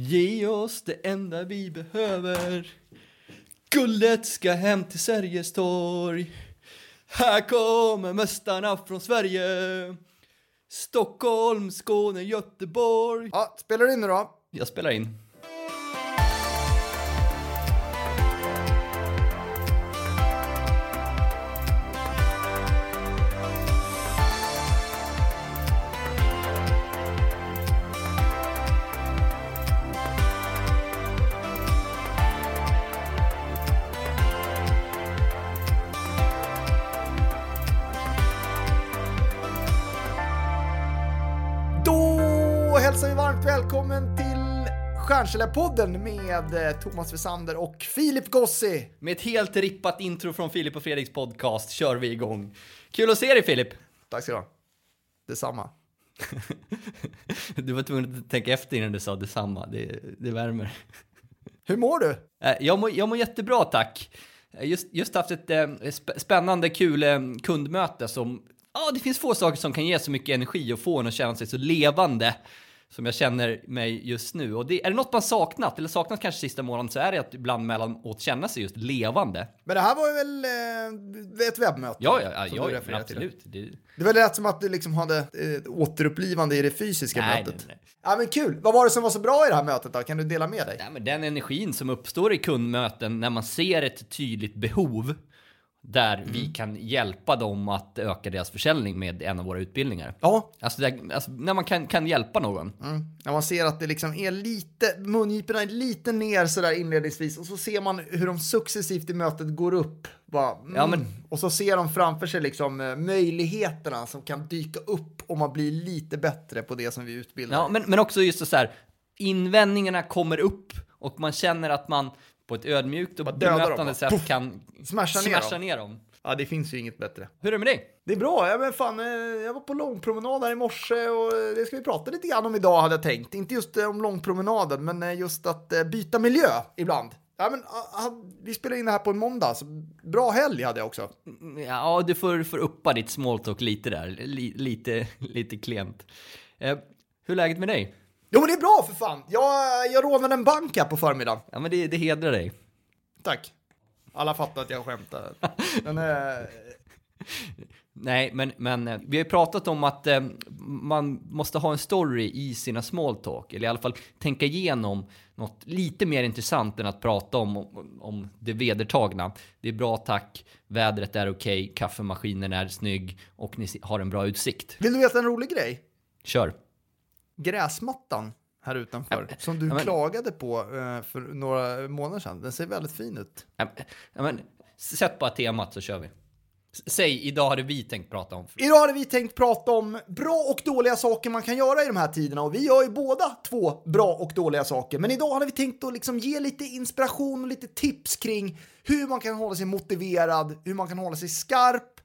Ge oss det enda vi behöver. Guldet ska hem till Sergels torg. Här kommer mästarna från Sverige. Stockholm, Skåne, Göteborg. Ja, spelar du in nu då? Jag spelar in. Hälsar vi varmt välkommen till Stjärnkällarpodden med eh, Thomas Wessander och Filip Gossi. Med ett helt rippat intro från Filip och Fredriks podcast kör vi igång. Kul att se dig Filip! Tack ska du ha. Detsamma. Du var tvungen att tänka efter innan du sa detsamma, det, det värmer. Hur mår du? Eh, Jag mår, jag mår jättebra tack. Eh, Just, just haft ett sp- spännande, kul kundmöte som... Ja, det finns få saker som kan ge så mycket energi och få en att känna sig så levande som jag känner mig just nu. Och det, är det något man saknat, eller saknat kanske sista månaden, så är det att ibland mellanåt känna sig just levande. Men det här var väl eh, ett webbmöte? Ja, ja, ja, ja, refererade till. absolut. Det, var rätt som att du liksom hade eh, återupplivande i det fysiska Nej, mötet. nej, nej. Ja, men kul. Vad var det som var så bra i det här mötet då? Kan du dela med dig? Nej, men den energin som uppstår i kundmöten när man ser ett tydligt behov där Mm. vi kan hjälpa dem att öka deras försäljning med en av våra utbildningar. Ja, Alltså, där, alltså när man kan, kan hjälpa någon. Mm. När man ser att det liksom är lite, mungiporna är lite ner sådär inledningsvis och så ser man hur de successivt i mötet går upp. Bara, mm. Ja, men- Och så ser de framför sig liksom eh, möjligheterna som kan dyka upp om man blir lite bättre på det som vi utbildar. Ja, men, men också just så här, invändningarna kommer upp och man känner att man på ett ödmjukt och bemötande sätt Puff. kan Smasha ner smasha dem. ner dem. ja, det finns ju inget bättre. Hur är det med dig? Det är bra, ja, men fan, eh, jag var på långpromenad här i morse och eh, det ska vi prata lite grann om idag hade jag tänkt. Inte just eh, om långpromenaden, men eh, just att eh, byta miljö ibland. Ja, men, ah, ah, vi spelar in det här på en måndag, så bra helg hade jag också. Ja, du får, får uppa ditt smalltalk lite där. Li, lite, lite klent. Eh, hur är läget med dig? Jo, men det är bra för fan. Jag, jag rånade en bank här på förmiddagen. Ja, men det, det hedrar dig. Tack. Alla fattar att jag skämtar. Men, eh, Nej, men, men eh, vi har ju pratat om att eh, man måste ha en story i sina small talk, eller i alla fall tänka igenom något lite mer intressant än att prata om, om, om det vedertagna. Det är bra tack, vädret är okej, kaffemaskinen är snygg och ni har en bra utsikt. vill du veta en rolig grej? Kör! Gräsmattan här utanför, som du ja, men- klagade på eh, för några månader sedan, den ser väldigt fin ut. Ja, men- ja, sätt bara temat så kör vi. Säg, idag hade vi tänkt prata om... Idag hade vi tänkt prata om bra och dåliga saker man kan göra i de här tiderna och vi gör ju båda två bra och dåliga saker. Men idag hade vi tänkt att liksom ge lite inspiration och lite tips kring hur man kan hålla sig motiverad, hur man kan hålla sig skarp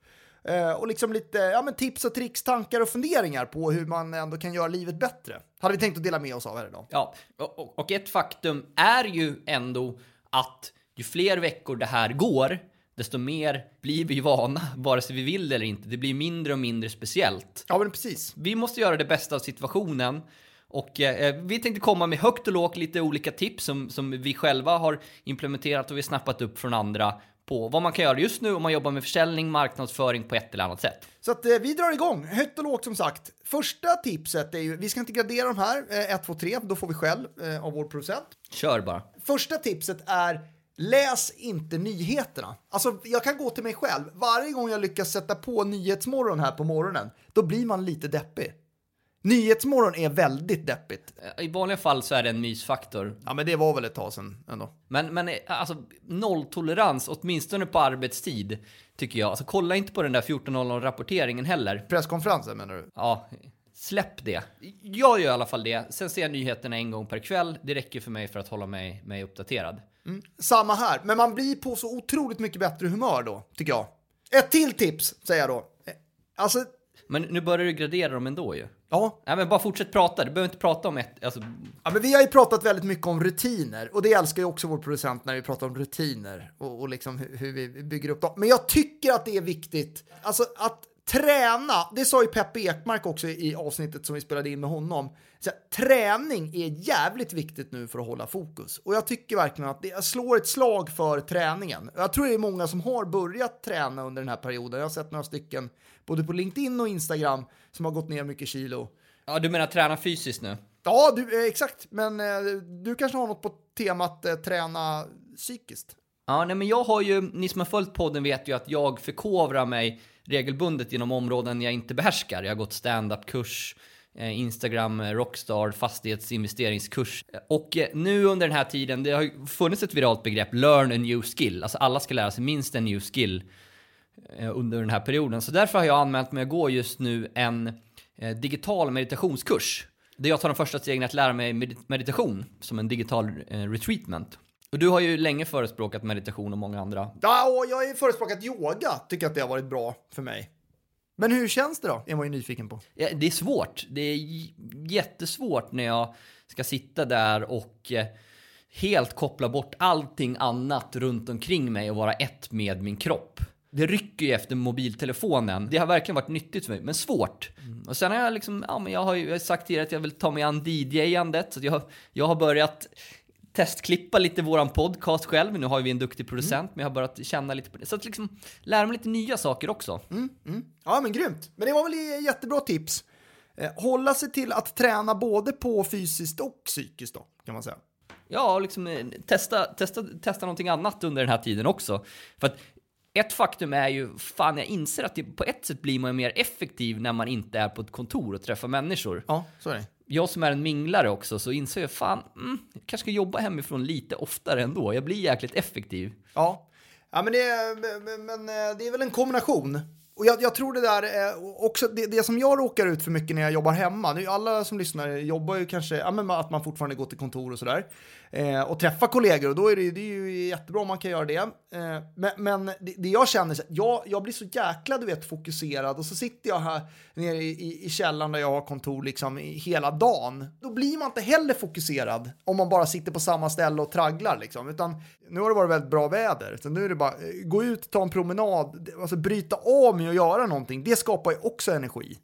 och liksom lite ja, men tips och tricks, tankar och funderingar på hur man ändå kan göra livet bättre. Hade vi tänkt att dela med oss av här idag. Ja, och, och- ett faktum är ju ändå att ju fler veckor det här går, desto mer blir vi vana, vare sig vi vill det eller inte. Det blir mindre och mindre speciellt. Ja, men precis. Vi måste göra det bästa av situationen. Och eh, vi tänkte komma med högt och lågt lite olika tips som, som vi själva har implementerat och vi snappat upp från andra på vad man kan göra just nu om man jobbar med försäljning, marknadsföring på ett eller annat sätt. Så att eh, vi drar igång, högt och lågt som sagt. Första tipset är ju, vi ska inte gradera de här, 1, 2, 3, då får vi skäll eh, av vår producent. Kör bara. Första tipset är läs inte nyheterna. Alltså, jag kan gå till mig själv. Varje gång jag lyckas sätta på Nyhetsmorgon här på morgonen, då blir man lite deppig. Nyhetsmorgon är väldigt deppigt. I vanliga fall så är det en mysfaktor. Ja, men det var väl ett tag sedan ändå. Men, men eh, alltså nolltolerans, åtminstone på arbetstid, tycker jag. Alltså kolla inte på den där 14.00-rapporteringen heller. Presskonferensen menar du? Ja, släpp det. Jag gör i alla fall det. Sen ser jag nyheterna en gång per kväll. Det räcker för mig för att hålla mig, mig uppdaterad. Samma här, men man blir på så otroligt mycket bättre humör då, tycker jag. Ett till tips, säger jag då. Eh, Alltså, Men nu börjar du gradera dem ändå ju. Ja, Nej men bara fortsätt prata, du behöver inte prata om ett, alltså, Ja, men vi har ju pratat väldigt mycket om rutiner och det älskar ju också vår producent när vi pratar om rutiner och, och liksom hur, hur vi bygger upp dem. Men jag tycker att det är viktigt, alltså att träna, det sa ju Peppe Ekmark också i avsnittet som vi spelade in med honom. Så här, träning är jävligt viktigt nu för att hålla fokus. Och jag tycker verkligen att det, jag slår ett slag för träningen. Jag tror det är många som har börjat träna under den här perioden. Jag har sett några stycken, både på LinkedIn och Instagram, som har gått ner mycket kilo. Ja, du menar träna fysiskt nu? Ja, du, eh, exakt. Men eh, du kanske har något på temat eh, träna psykiskt? Ja, nej, men jag har ju, ni som har följt podden vet ju att jag förkovrar mig regelbundet inom områden jag inte behärskar. Jag har gått stand-up-kurs, Instagram, Rockstar, fastighetsinvesteringskurs. Och nu under den här tiden, det har ju funnits ett viralt begrepp, learn a new skill. Alltså alla ska lära sig minst en new skill under den här perioden. Så därför har jag anmält mig att gå just nu en digital meditationskurs. Där jag tar de första stegen att lära mig meditation som en digital retreatment. Och du har ju länge förespråkat meditation och många andra. Ja, och jag har ju förespråkat yoga. Tycker att det har varit bra för mig. Men hur känns det då? är man ju nyfiken på. Ja, det är svårt. Det är jättesvårt när jag ska sitta där och eh, helt koppla bort allting annat runt omkring mig och vara ett med min kropp. Det rycker ju efter mobiltelefonen. Det har verkligen varit nyttigt för mig, men svårt. Mm. Och sen har jag liksom, ja men jag har ju sagt tidigare att jag vill ta mig an DJ-andet. Så jag, jag har börjat testklippa lite våran podcast själv. Nu har vi en duktig producent, mm. men jag har börjat känna lite på det. Så att liksom lära mig lite nya saker också. Mm, mm. Ja, men grymt. Men det var väl jättebra tips. Eh, hålla sig till att träna både på fysiskt och psykiskt då, kan man säga. Ja, liksom eh, testa, testa, testa någonting annat under den här tiden också. För att ett faktum är ju, fan jag inser att det, på ett sätt blir man mer effektiv när man inte är på ett kontor och träffar människor. Ja, så är det jag som är en minglare också så inser jag fan, mm, jag kanske ska jobba hemifrån lite oftare ändå. Jag blir jäkligt effektiv. Ja, ja men, det är, men, eh, det är väl en kombination. Och jag, jag, tror det där är också det, det, som jag råkar ut för mycket när jag jobbar hemma. Nu, alla som lyssnar jobbar ju kanske, ja, men att man fortfarande går till kontor och sådär. Eh, och träffa kollegor och då är det, det är ju jättebra om man kan göra det. Eh, men, men det, det, jag känner, jag, jag blir så jäkla du vet fokuserad och så sitter jag här nere i, i, i källaren där jag har kontor liksom hela dagen. Då blir man inte heller fokuserad om man bara sitter på samma ställe och tragglar liksom. Utan nu har det varit väldigt bra väder, så nu är det bara eh, gå ut, ta en promenad, alltså bryta av med att göra någonting. Det skapar ju också energi.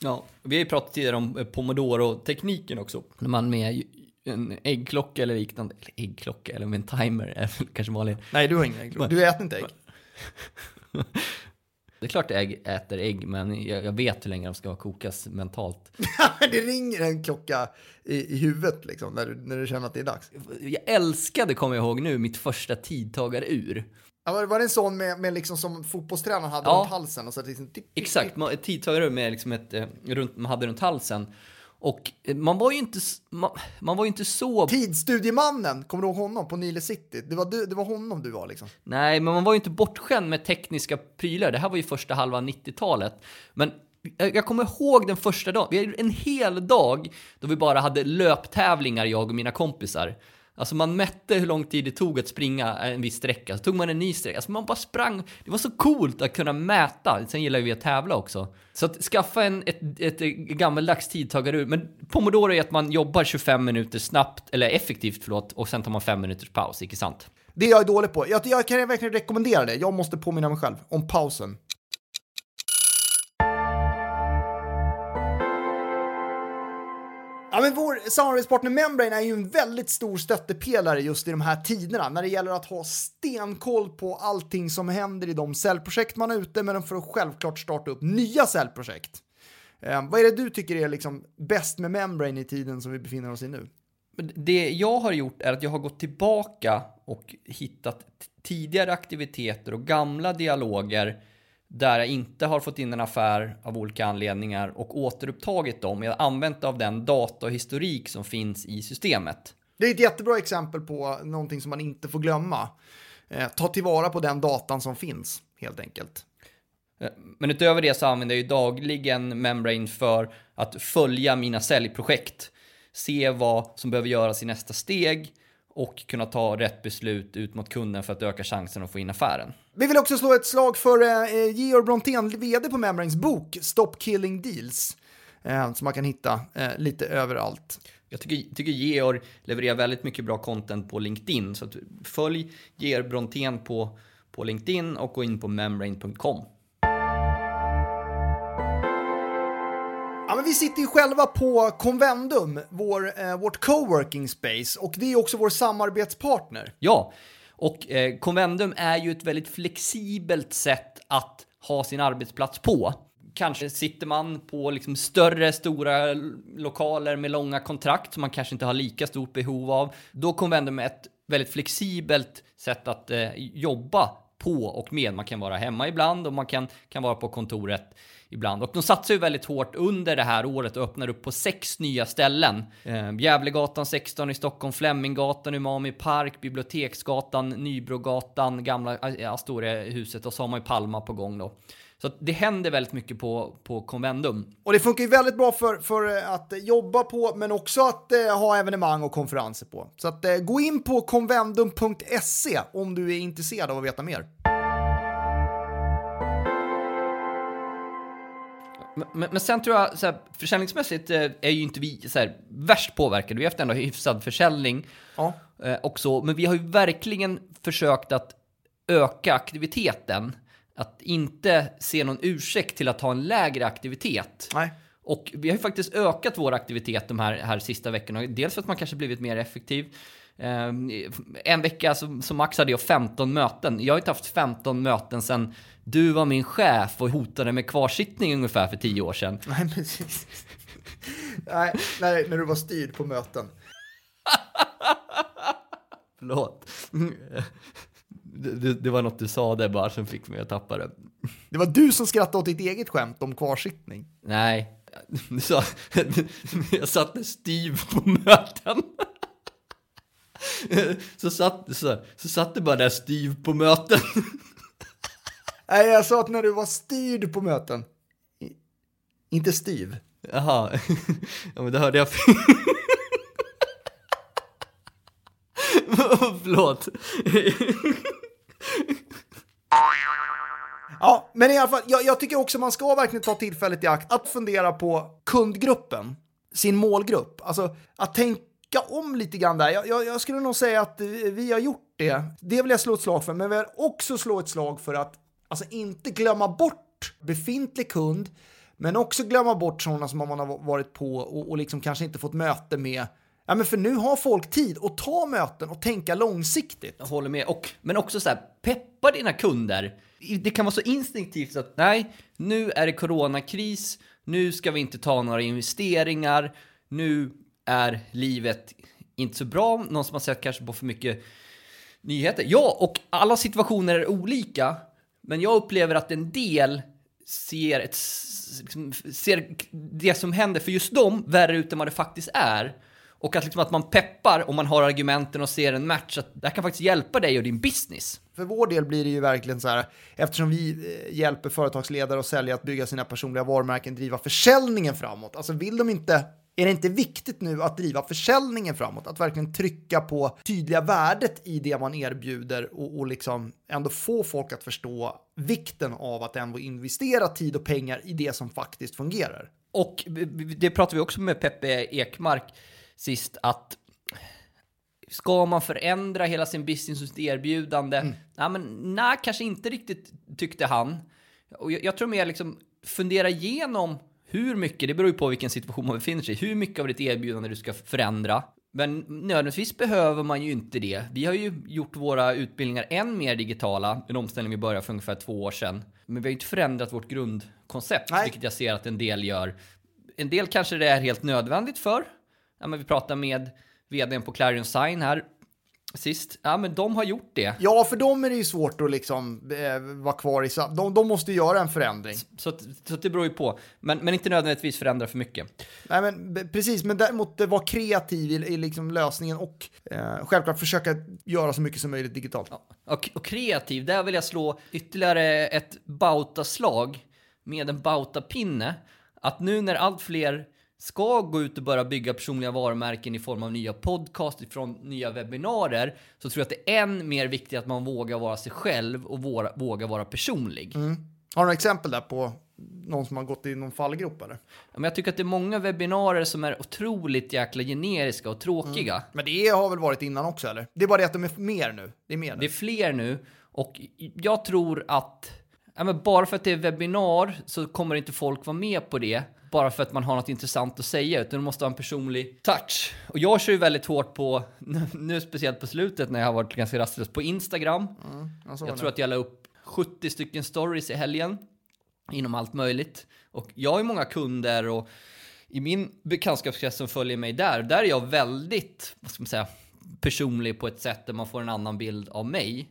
Ja, vi har ju pratat tidigare om eh, pomodoro-tekniken också. När man med en äggklocka eller liknande, eller äggklocka eller med en timer är kanske vanligt. Nej, du har ingen äggklocka. Du äter inte ägg. Det är klart jag äter ägg, men jag, vet hur länge de ska kokas mentalt. det ringer en klocka i, i huvudet liksom, när du, när du känner att det är dags. Jag älskade, kommer jag ihåg nu, mitt första tidtagarur. Ja, var det en sån med, med liksom som fotbollstränaren hade ja. runt halsen? Och så liksom, Exakt, ett tidtagarur med liksom ett, eh, runt, man hade runt halsen. Och eh, man var ju inte, man, man var ju inte så... Tidsstudiemannen, kommer du ihåg honom på Nile City? Det var, du, det var honom du var liksom. Nej, men man var ju inte bortskämd med tekniska prylar. Det här var ju första halva 90-talet. Men jag kommer ihåg den första dagen, vi hade en hel dag då vi bara hade löptävlingar jag och mina kompisar. Alltså man mätte hur lång tid det tog att springa en viss sträcka, så tog man en ny sträcka. Alltså man bara sprang. Det var så coolt att kunna mäta. Sen gillar vi att tävla också. Så att skaffa en, ett, ett gammaldags tidtagarur. Men Pomodoro är att man jobbar 25 minuter snabbt, eller effektivt förlåt, och sen tar man 5 minuters paus, icke sant? Det jag är dålig på. Jag, jag kan verkligen rekommendera det. Jag måste påminna mig själv om pausen. Men vår samarbetspartner Membrane är ju en väldigt stor stöttepelare just i de här tiderna när det gäller att ha stenkoll på allting som händer i de cellprojekt man är ute med för att självklart starta upp nya cellprojekt. Eh, vad är det du tycker är liksom bäst med Membrane i tiden som vi befinner oss i nu? Det jag har gjort är att jag har gått tillbaka och hittat tidigare aktiviteter och gamla dialoger där jag inte har fått in en affär av olika anledningar och återupptagit dem. Jag har använt av den datahistorik som finns i systemet. Det är ett jättebra exempel på någonting som man inte får glömma. Eh, ta tillvara på den datan som finns, helt enkelt. Eh, men utöver det så använder jag ju dagligen Membrane för att följa mina säljprojekt. Se vad som behöver göras i nästa steg och kunna ta rätt beslut ut mot kunden för att öka chansen att få in affären. Vi vill också slå ett slag för eh, Georg Brontén, vd på Membranes bok Stop Killing Deals, eh, som man kan hitta eh, lite överallt. Jag tycker, tycker Georg levererar väldigt mycket bra content på LinkedIn, så att följ Georg Brontén på, på LinkedIn och gå in på membrane.com. vi sitter ju själva på Convendum, vår, eh, vårt coworking space, och det är också vår samarbetspartner. Ja, och eh, Convendum är ju ett väldigt flexibelt sätt att ha sin arbetsplats på. Kanske sitter man på liksom större, stora lokaler med långa kontrakt som man kanske inte har lika stort behov av. Då Convendum är ett väldigt flexibelt sätt att eh, jobba på och med. Man kan vara hemma ibland och man kan, kan vara på kontoret ibland. Och de satsar ju väldigt hårt under det här året och öppnar upp på sex nya ställen. Eh, Gävlegatan 16 i Stockholm, Fleminggatan, Umami Park, Biblioteksgatan, Nybrogatan, Gamla eh, Astoria-huset och så har man ju Palma på gång då. Så det händer väldigt mycket på, på Convendum. Och det funkar ju väldigt bra för, för eh, att jobba på, men också att eh, ha evenemang och konferenser på. Så att, eh, gå in på convendum.se om du är intresserad av att veta mer. Men, men, sen tror jag, så här, försäljningsmässigt eh, är ju inte vi så här, värst påverkade. Vi har haft ändå hyfsad försäljning ja. eh, också. Men vi har ju verkligen försökt att öka aktiviteten. Att inte se någon ursäkt till att ha en lägre aktivitet. Nej. Och vi har ju faktiskt ökat vår aktivitet de här, här sista veckorna. Dels för att man kanske blivit mer effektiv. Um, en vecka så, så maxade jag 15 möten. Jag har inte haft 15 möten sedan du var min chef och hotade med kvarsittning ungefär för 10 år sedan. Nej, precis. nej, nej, när du var styrd på möten. Förlåt. Det, det, var något du sa där bara som fick mig att tappa det. Det var du som skrattade åt ditt eget skämt om kvarsittning. Nej, du sa, jag satte Steve på möten. Så satt, så, så satt det bara där Steve på möten. Nej, jag sa att när du var styrd på möten. Inte styv. Jaha, ja men det hörde jag Förlåt. Ja, men i alla fall, jag, jag, tycker också man ska verkligen ta tillfället i akt att fundera på kundgruppen, sin målgrupp. Alltså att tänka om lite grann där. Jag, jag, jag, skulle nog säga att vi har gjort det. Det vill jag slå ett slag för, men vi har också slå ett slag för att alltså inte glömma bort befintlig kund, men också glömma bort sådana som man har varit på och, och liksom kanske inte fått möte med Ja, men för nu har folk tid att ta möten och tänka långsiktigt. Jag håller med. Och, men också så här, peppa dina kunder. Det kan vara så instinktivt att nej, nu är det coronakris, nu ska vi inte ta några investeringar, nu är livet inte så bra. Någon som har sett kanske på för mycket nyheter. Ja, och alla situationer är olika, men jag upplever att en del ser, ett, liksom, ser det som händer för just dem värre ut än vad det faktiskt är. Och att, liksom att man peppar om man har argumenten och ser en match, att det här kan faktiskt hjälpa dig och din business. För vår del blir det ju verkligen så här, eftersom vi eh, hjälper företagsledare och säljare att bygga sina personliga varumärken, driva försäljningen framåt. Alltså vill de inte är det inte viktigt nu att driva försäljningen framåt? Att verkligen trycka på tydliga värdet i det man erbjuder och, och liksom ändå få folk att förstå vikten av att ändå investera tid och pengar i det som faktiskt fungerar. Och det pratade vi också med Peppe Ekmark sist, att ska man förändra hela sin business och sitt erbjudande? Mm. Nej, men nej, kanske inte riktigt tyckte han. Och jag, jag tror mer liksom fundera igenom hur mycket, det beror ju på vilken situation man befinner sig i, hur mycket av ditt erbjudande du ska förändra. Men nödvändigtvis behöver man ju inte det. Vi har ju gjort våra utbildningar än mer digitala, en omställning vi började för ungefär två år sedan. Men vi har ju inte förändrat vårt grundkoncept, Nej. vilket jag ser att en del gör. En del kanske det är helt nödvändigt för. Ja, men vi pratar med vdn på Clarion Sign här sist. Ja, men de har gjort det. Ja, för dem är det ju svårt att liksom eh, vara kvar i... De, de måste göra en förändring. Så, så, så det beror ju på. Men, men inte nödvändigtvis förändra för mycket. Nej, men precis. Men däremot vara kreativ i, i liksom lösningen och eh, självklart försöka göra så mycket som möjligt digitalt. Ja, och, och kreativ, där vill jag slå ytterligare ett Bauta-slag med en Bauta-pinne. Att nu när allt fler ska gå ut och börja bygga personliga varumärken i form av nya podcast, ifrån nya webbinarier, så tror jag att det är än mer viktigt att man vågar vara sig själv och våga, våga vara personlig. Mm. Har du några exempel där på någon som har gått i någon fallgrop eller? men jag tycker att det är många webbinarier som är otroligt jäkla generiska och tråkiga. Mm. Men det har väl varit innan också eller? Det är bara det att de är mer nu. Det är mer nu. Det är fler nu och jag tror att ja, men bara för att det är webbinar så kommer inte folk vara med på det bara för att man har något intressant att säga, utan det måste ha en personlig touch. Och jag kör ju väldigt hårt på, nu speciellt på slutet när jag har varit ganska rastlös, på Instagram. Mm, jag Jag tror att jag la upp 70 stycken stories i helgen inom allt möjligt. Och jag har ju många kunder och i min bekantskapskrets som följer mig där, där är jag väldigt, vad ska man säga, personlig på ett sätt där man får en annan bild av mig.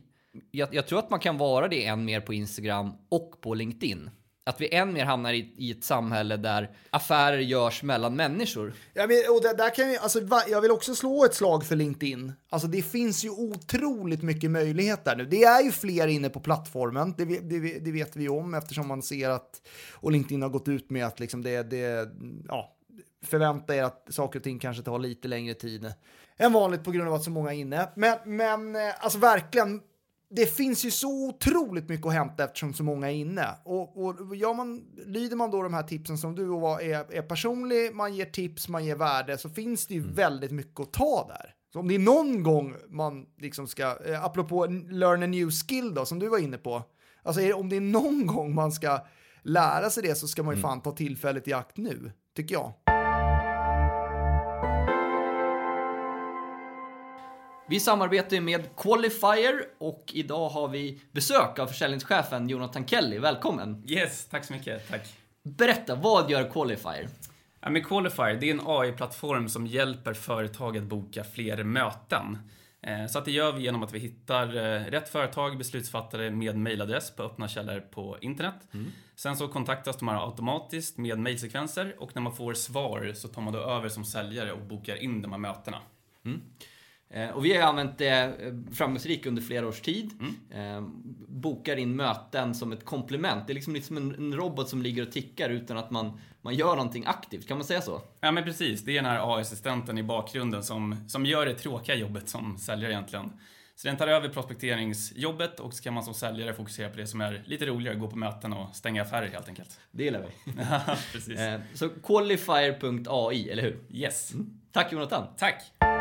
Jag, jag tror att man kan vara det än mer på Instagram och på LinkedIn. Att vi än mer hamnar i, i ett samhälle där affärer görs mellan människor. Ja, men, och där, där kan jag, alltså, va- jag vill också slå ett slag för LinkedIn. Alltså, det finns ju otroligt mycket möjligheter nu. Det är ju fler inne på plattformen, det, det, det vet vi om eftersom man ser att, och LinkedIn har gått ut med att liksom det, det, ja, förvänta er att saker och ting kanske tar lite längre tid än vanligt på grund av att så många är inne. Men, men eh, alltså verkligen, det finns ju så otroligt mycket att hämta eftersom så många är inne. Och, och gör man, lyder man då de här tipsen som du och var, är, är personlig, man ger tips, man ger värde, så finns det ju väldigt mycket att ta där. Så om det är någon gång man liksom ska, eh, apropå learn a new skill då, som du var inne på, alltså är, om det är någon gång man ska lära sig det så ska man ju fan ta tillfället i akt nu, tycker jag. Vi samarbetar ju med Qualifier och idag har vi besök av försäljningschefen Jonathan Kelly. Välkommen! Yes, tack så mycket. Tack. Berätta, vad gör Qualifier? Ja, men Qualifier, det är en AI-plattform som hjälper företag att boka fler möten. Eh, Så att det gör vi genom att vi hittar eh, rätt företag, beslutsfattare med mailadress på öppna källor på internet. Sen så kontaktas de här automatiskt med mailsekvenser och när man får svar så tar man då över som säljare och bokar in de här mötena. Eh, Och vi har använt det eh, framgångsrikt under flera års tid. Mm. Eh, bokar in möten som ett komplement. Det är liksom lite som en, robot som ligger och tickar utan att man, man gör någonting aktivt. Kan man säga så? Ja men precis, det är den här AI-assistenten i bakgrunden som, som gör det tråkiga jobbet som säljare egentligen. Så den tar över prospekteringsjobbet och så kan man som säljare fokusera på det som är lite roligare, gå på möten och stänga affärer helt enkelt. Det gillar vi. Precis. Eh, Så qualifier.ai, eller hur? Yes. Tack Jonathan! Tack!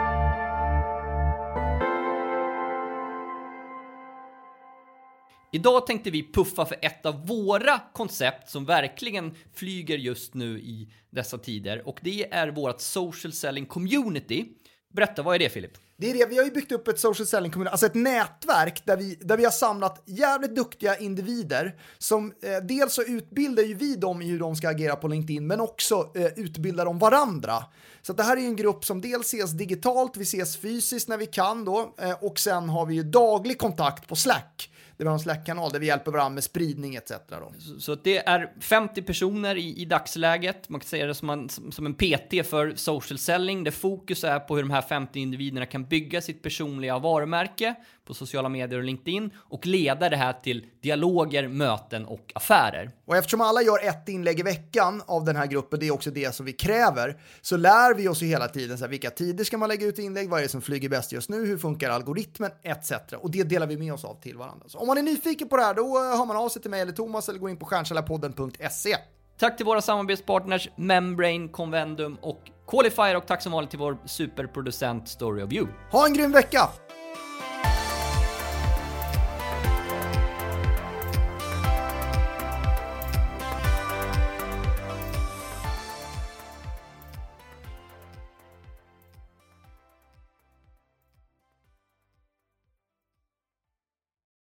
Idag tänkte vi puffa för ett av våra koncept som verkligen flyger just nu i dessa tider och det är vårt social selling community. Berätta, vad är det Filip? Det är det, vi har ju byggt upp ett social selling community, alltså ett nätverk där vi, där vi har samlat jävligt duktiga individer som eh, dels så utbildar ju vi dem i hur de ska agera på LinkedIn men också eh, utbildar de varandra. Så att det här är ju en grupp som dels ses digitalt, vi ses fysiskt när vi kan då eh, och sen har vi ju daglig kontakt på Slack. Där vi har en Slack-kanal där vi hjälper varandra med spridning etc. Då. Så- Så det är 50 personer i, i dagsläget. Man kan säga det som en, som som en PT för social selling. Där fokus är på hur de här 50 individerna kan bygga sitt personliga varumärke på sociala medier och LinkedIn och leda det här till dialoger, möten och affärer. Och eftersom alla gör ett inlägg i veckan av den här gruppen, det är också det som vi kräver, så lär vi oss ju hela tiden så här, vilka tider ska man lägga ut inlägg, vad är det som flyger bäst just nu, hur funkar algoritmen, etc. Och det delar vi med oss av till varandra. Så om man är nyfiken på det här, då hör man av sig till mig eller Thomas eller går in på stjärnkällarpodden.se. Tack till våra samarbetspartners Membrane, Convendum och Qualifier och tack som vanligt till vår superproducent Story of You. Ha en grym vecka!